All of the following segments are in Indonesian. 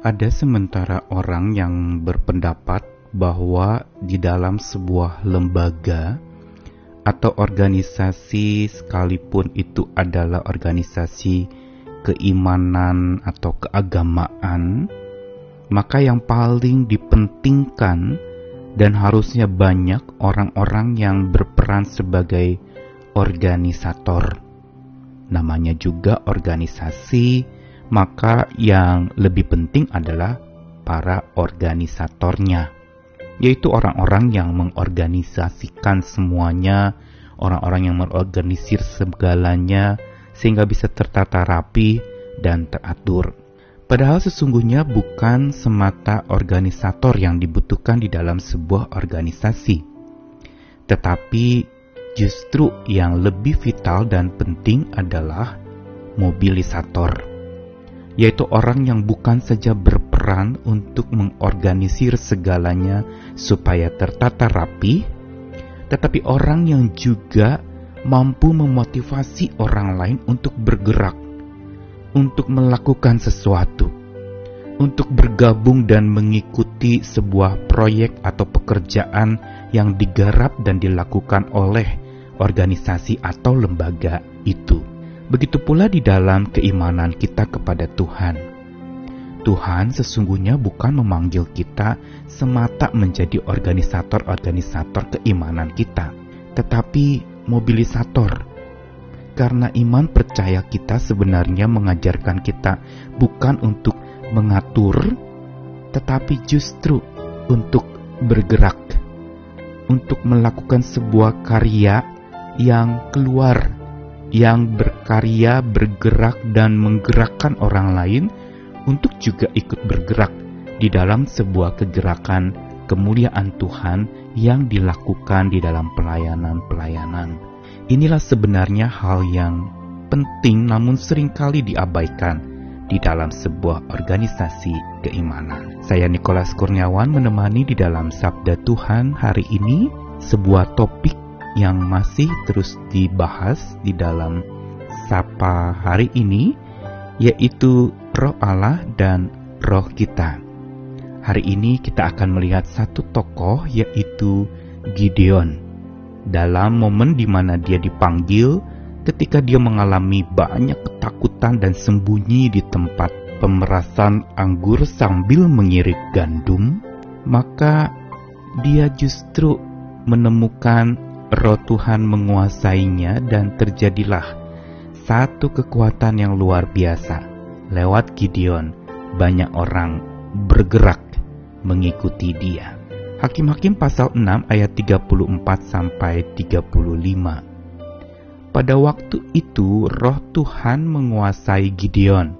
Ada sementara orang yang berpendapat bahwa di dalam sebuah lembaga atau organisasi sekalipun itu adalah organisasi keimanan atau keagamaan, maka yang paling dipentingkan dan harusnya banyak orang-orang yang berperan sebagai organisator. Namanya juga organisasi, maka yang lebih penting adalah para organisatornya, yaitu orang-orang yang mengorganisasikan semuanya, orang-orang yang mengorganisir segalanya, sehingga bisa tertata rapi dan teratur. Padahal sesungguhnya bukan semata organisator yang dibutuhkan di dalam sebuah organisasi, tetapi justru yang lebih vital dan penting adalah mobilisator, yaitu orang yang bukan saja berperan untuk mengorganisir segalanya supaya tertata rapi, tetapi orang yang juga mampu memotivasi orang lain untuk bergerak, untuk melakukan sesuatu, untuk bergabung dan mengikuti sebuah proyek atau pekerjaan yang digarap dan dilakukan oleh organisasi atau lembaga itu. Begitu pula di dalam keimanan kita kepada Tuhan. Tuhan sesungguhnya bukan memanggil kita semata menjadi organisator-organisator keimanan kita, tetapi mobilisator. Karena iman percaya kita sebenarnya mengajarkan kita bukan untuk mengatur, tetapi justru untuk bergerak, untuk melakukan sebuah karya yang keluar, yang berkarya, bergerak, dan menggerakkan orang lain untuk juga ikut bergerak di dalam sebuah kegerakan kemuliaan Tuhan yang dilakukan di dalam pelayanan-pelayanan. Inilah sebenarnya hal yang penting namun sering kali diabaikan di dalam sebuah organisasi keimanan. Saya Nikolas Kurniawan menemani di dalam Sabda Tuhan hari ini sebuah topik yang masih terus dibahas di dalam Sapa hari ini yaitu roh Allah dan roh kita. Hari ini kita akan melihat satu tokoh yaitu Gideon. Dalam momen di mana dia dipanggil ketika dia mengalami banyak ketakutan dan sembunyi di tempat pemerasan anggur sambil mengirik gandum, maka dia justru menemukan roh Tuhan menguasainya dan terjadilah satu kekuatan yang luar biasa. Lewat Gideon, banyak orang bergerak mengikuti dia. Hakim-hakim pasal 6 ayat 34 sampai 35. Pada waktu itu roh Tuhan menguasai Gideon.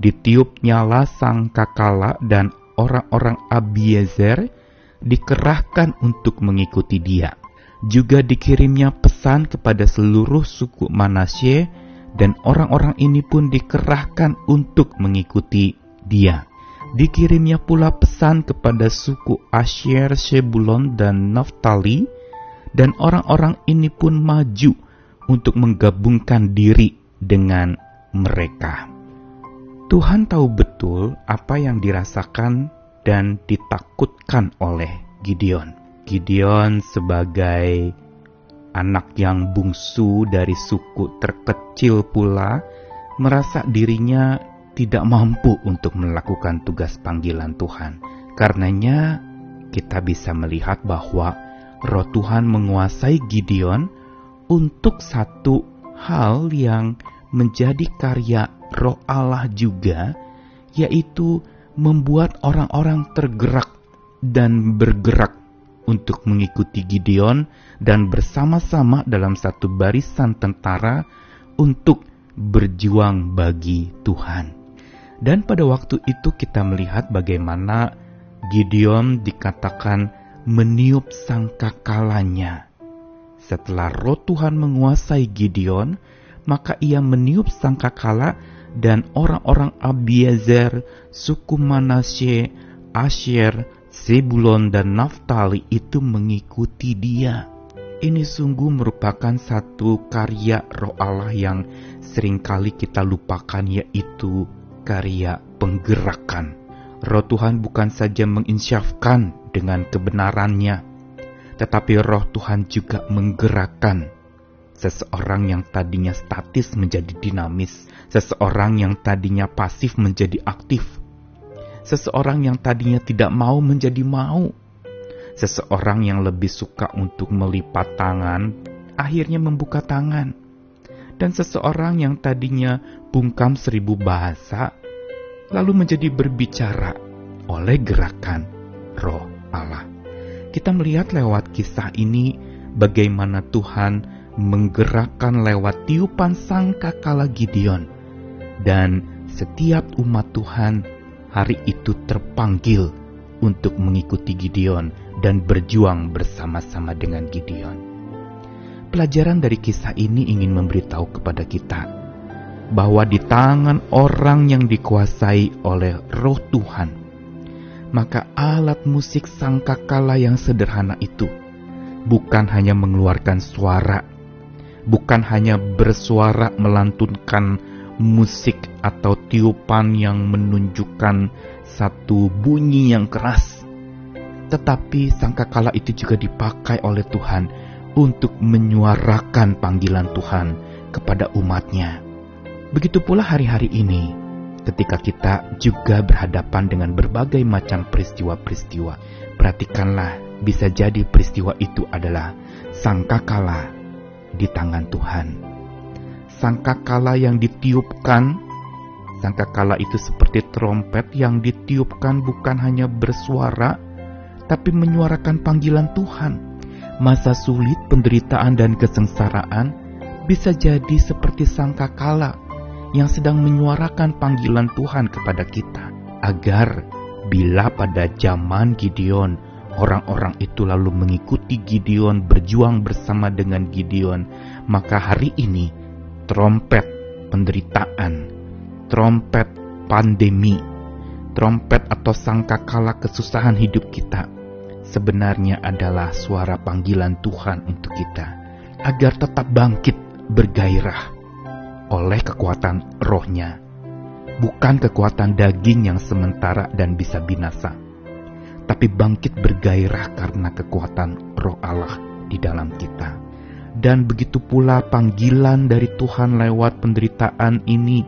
Ditiup nyala sang kakala dan orang-orang Abiezer dikerahkan untuk mengikuti dia. Juga dikirimnya pesan kepada seluruh suku Manasye dan orang-orang ini pun dikerahkan untuk mengikuti dia. Dikirimnya pula pesan kepada suku Asher, Shebulon, dan Naftali, dan orang-orang ini pun maju untuk menggabungkan diri dengan mereka. Tuhan tahu betul apa yang dirasakan dan ditakutkan oleh Gideon. Gideon sebagai anak yang bungsu dari suku terkecil pula merasa dirinya tidak mampu untuk melakukan tugas panggilan Tuhan. Karenanya, kita bisa melihat bahwa Roh Tuhan menguasai Gideon untuk satu hal yang menjadi karya Roh Allah juga, yaitu membuat orang-orang tergerak dan bergerak untuk mengikuti Gideon dan bersama-sama dalam satu barisan tentara untuk berjuang bagi Tuhan. Dan pada waktu itu kita melihat bagaimana Gideon dikatakan meniup sangkakalanya. Setelah roh Tuhan menguasai Gideon, maka ia meniup sangkakala dan orang-orang Abiezer, suku Manasye, Asher, Zebulon dan Naftali itu mengikuti dia. Ini sungguh merupakan satu karya roh Allah yang sering kali kita lupakan yaitu karya penggerakan. Roh Tuhan bukan saja menginsyafkan dengan kebenarannya, tetapi roh Tuhan juga menggerakkan seseorang yang tadinya statis menjadi dinamis, seseorang yang tadinya pasif menjadi aktif, seseorang yang tadinya tidak mau menjadi mau, seseorang yang lebih suka untuk melipat tangan akhirnya membuka tangan, dan seseorang yang tadinya bungkam seribu bahasa lalu menjadi berbicara oleh gerakan roh Allah. Kita melihat lewat kisah ini bagaimana Tuhan menggerakkan lewat tiupan sangkakala Gideon. Dan setiap umat Tuhan hari itu terpanggil untuk mengikuti Gideon dan berjuang bersama-sama dengan Gideon. Pelajaran dari kisah ini ingin memberitahu kepada kita bahwa di tangan orang yang dikuasai oleh roh Tuhan, maka alat musik sangkakala yang sederhana itu bukan hanya mengeluarkan suara, bukan hanya bersuara melantunkan musik atau tiupan yang menunjukkan satu bunyi yang keras, tetapi sangkakala itu juga dipakai oleh Tuhan untuk menyuarakan panggilan Tuhan kepada umatnya Begitu pula hari-hari ini, ketika kita juga berhadapan dengan berbagai macam peristiwa-peristiwa. Perhatikanlah, bisa jadi peristiwa itu adalah sangkakala di tangan Tuhan. Sangkakala yang ditiupkan, sangkakala itu seperti trompet yang ditiupkan bukan hanya bersuara, tapi menyuarakan panggilan Tuhan. Masa sulit, penderitaan, dan kesengsaraan bisa jadi seperti sangkakala yang sedang menyuarakan panggilan Tuhan kepada kita, agar bila pada zaman Gideon orang-orang itu lalu mengikuti Gideon, berjuang bersama dengan Gideon, maka hari ini trompet penderitaan, trompet pandemi, trompet atau sangkakala kesusahan hidup kita sebenarnya adalah suara panggilan Tuhan untuk kita agar tetap bangkit bergairah oleh kekuatan rohnya, bukan kekuatan daging yang sementara dan bisa binasa, tapi bangkit bergairah karena kekuatan roh Allah di dalam kita. Dan begitu pula panggilan dari Tuhan lewat penderitaan ini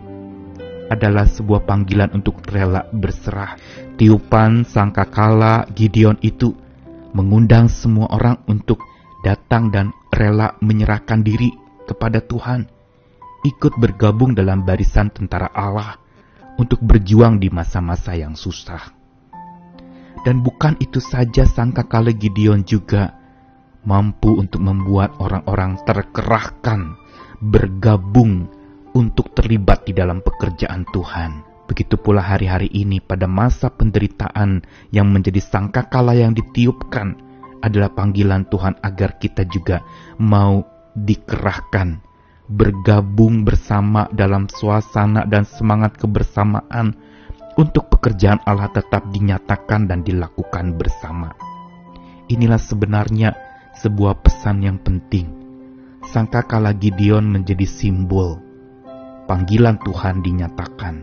adalah sebuah panggilan untuk rela berserah. Tiupan sangkakala Gideon itu mengundang semua orang untuk datang dan rela menyerahkan diri kepada Tuhan ikut bergabung dalam barisan tentara Allah untuk berjuang di masa-masa yang susah. Dan bukan itu saja sangka kala Gideon juga mampu untuk membuat orang-orang terkerahkan bergabung untuk terlibat di dalam pekerjaan Tuhan. Begitu pula hari-hari ini pada masa penderitaan yang menjadi sangkakala yang ditiupkan adalah panggilan Tuhan agar kita juga mau dikerahkan bergabung bersama dalam suasana dan semangat kebersamaan untuk pekerjaan Allah tetap dinyatakan dan dilakukan bersama. Inilah sebenarnya sebuah pesan yang penting. Sangka kala Gideon menjadi simbol panggilan Tuhan dinyatakan.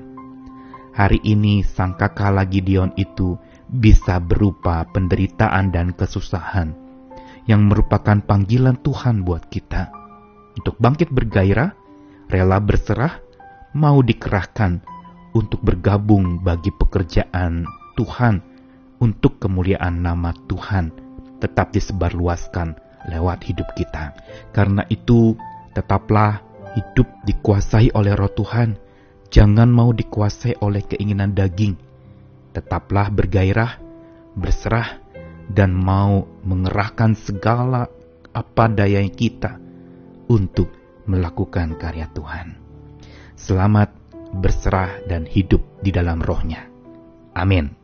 Hari ini sangka kala Gideon itu bisa berupa penderitaan dan kesusahan yang merupakan panggilan Tuhan buat kita untuk bangkit bergairah, rela berserah, mau dikerahkan untuk bergabung bagi pekerjaan Tuhan untuk kemuliaan nama Tuhan tetap disebarluaskan lewat hidup kita. Karena itu, tetaplah hidup dikuasai oleh roh Tuhan. Jangan mau dikuasai oleh keinginan daging. Tetaplah bergairah, berserah, dan mau mengerahkan segala apa daya kita untuk melakukan karya Tuhan. Selamat berserah dan hidup di dalam rohnya. Amin.